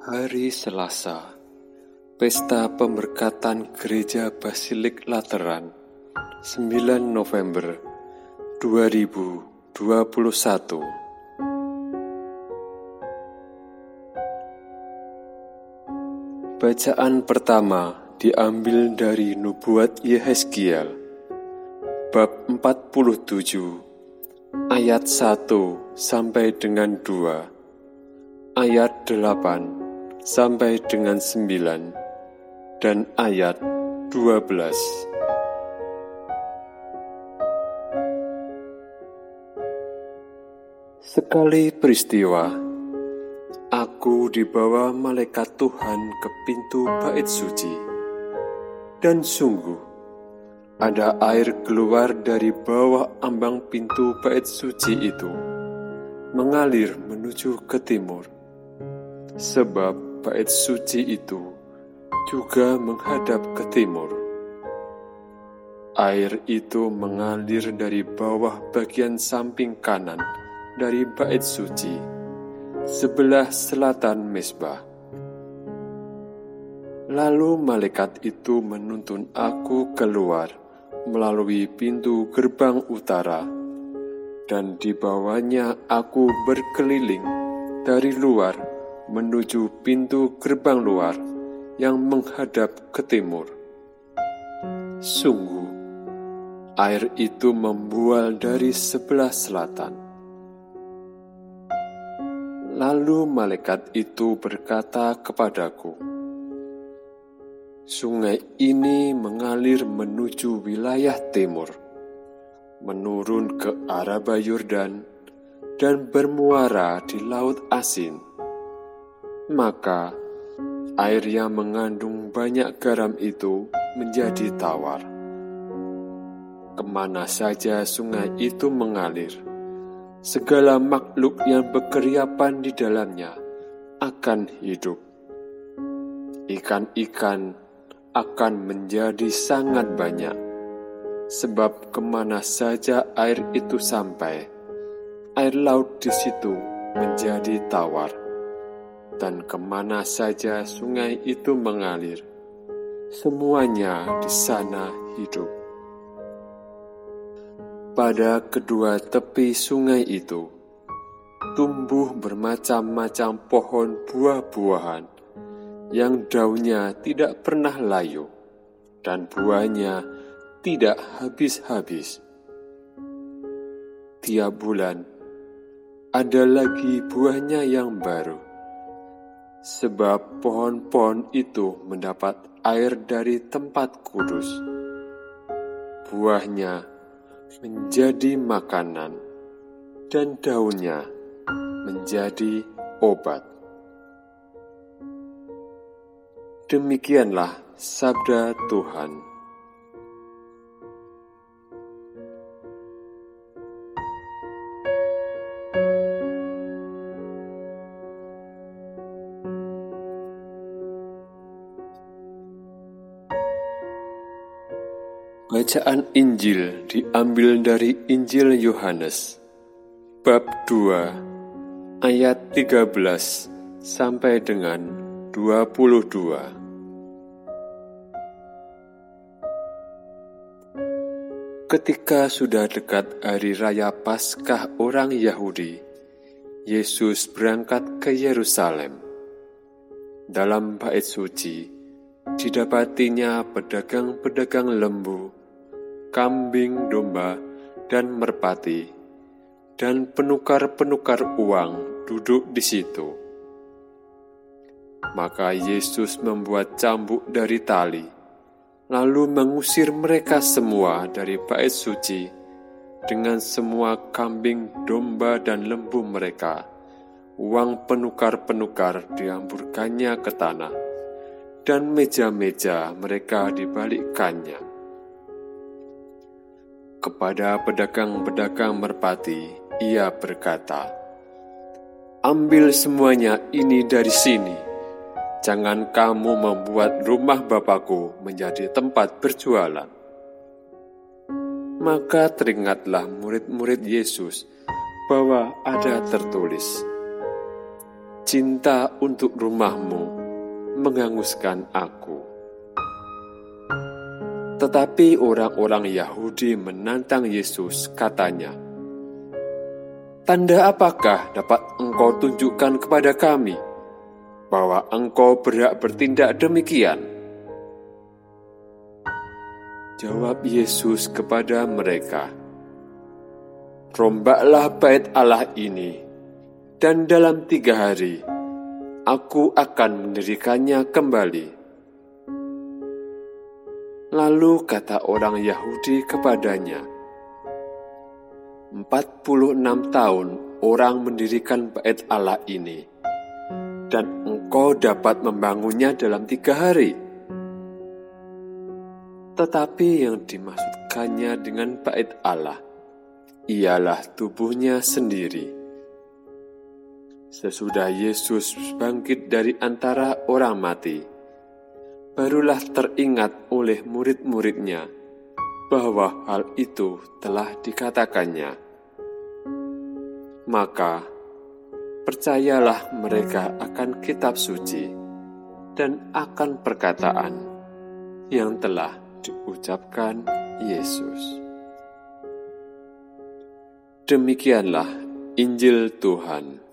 Hari Selasa, Pesta Pemberkatan Gereja Basilik Lateran, 9 November 2021. Bacaan pertama diambil dari Nubuat Yehezkiel, bab 47, ayat 1 sampai dengan 2, ayat 8 sampai dengan 9 dan ayat 12. Sekali peristiwa, aku dibawa malaikat Tuhan ke pintu bait suci, dan sungguh ada air keluar dari bawah ambang pintu bait suci itu, mengalir menuju ke timur, sebab bait suci itu juga menghadap ke timur. Air itu mengalir dari bawah bagian samping kanan dari bait suci, sebelah selatan mesbah. Lalu malaikat itu menuntun aku keluar melalui pintu gerbang utara, dan di bawahnya aku berkeliling dari luar menuju pintu gerbang luar yang menghadap ke timur. Sungguh, air itu membual dari sebelah selatan. Lalu malaikat itu berkata kepadaku, "Sungai ini mengalir menuju wilayah timur, menurun ke Araba Yordan, dan bermuara di Laut Asin." Maka air yang mengandung banyak garam itu menjadi tawar. Ke mana saja sungai itu mengalir, segala makhluk yang berkeriapan di dalamnya akan hidup. Ikan-ikan akan menjadi sangat banyak, sebab ke mana saja air itu sampai, air laut di situ menjadi tawar dan ke mana saja sungai itu mengalir, semuanya di sana hidup. Pada kedua tepi sungai itu, tumbuh bermacam-macam pohon buah-buahan yang daunnya tidak pernah layu dan buahnya tidak habis-habis. Tiap bulan ada lagi buahnya yang baru sebab pohon-pohon itu mendapat air dari tempat kudus. Buahnya menjadi makanan, dan daunnya menjadi obat. Demikianlah sabda Tuhan. Bacaan Injil diambil dari Injil Yohanes bab 2 ayat 13 sampai dengan 22. Ketika sudah dekat hari raya Paskah orang Yahudi, Yesus berangkat ke Yerusalem. Dalam bait suci, didapatinya pedagang-pedagang lembu kambing domba, dan merpati, dan penukar-penukar uang duduk di situ. Maka Yesus membuat cambuk dari tali, lalu mengusir mereka semua dari bait suci dengan semua kambing, domba, dan lembu mereka. Uang penukar-penukar dihamburkannya ke tanah, dan meja-meja mereka dibalikkannya kepada pedagang-pedagang merpati, ia berkata, "Ambil semuanya ini dari sini. Jangan kamu membuat rumah Bapakku menjadi tempat berjualan." Maka teringatlah murid-murid Yesus bahwa ada tertulis, cinta untuk rumahmu menghanguskan aku. Tetapi orang-orang Yahudi menantang Yesus, katanya, "Tanda apakah dapat engkau tunjukkan kepada kami bahwa engkau berhak bertindak demikian?" Jawab Yesus kepada mereka, "Rombaklah bait Allah ini, dan dalam tiga hari aku akan mendirikannya kembali." Lalu kata orang Yahudi kepadanya, Empat puluh enam tahun orang mendirikan bait Allah ini, dan engkau dapat membangunnya dalam tiga hari. Tetapi yang dimaksudkannya dengan bait Allah ialah tubuhnya sendiri. Sesudah Yesus bangkit dari antara orang mati, barulah teringat oleh murid-muridnya bahwa hal itu telah dikatakannya. Maka, percayalah mereka akan kitab suci dan akan perkataan yang telah diucapkan Yesus. Demikianlah Injil Tuhan.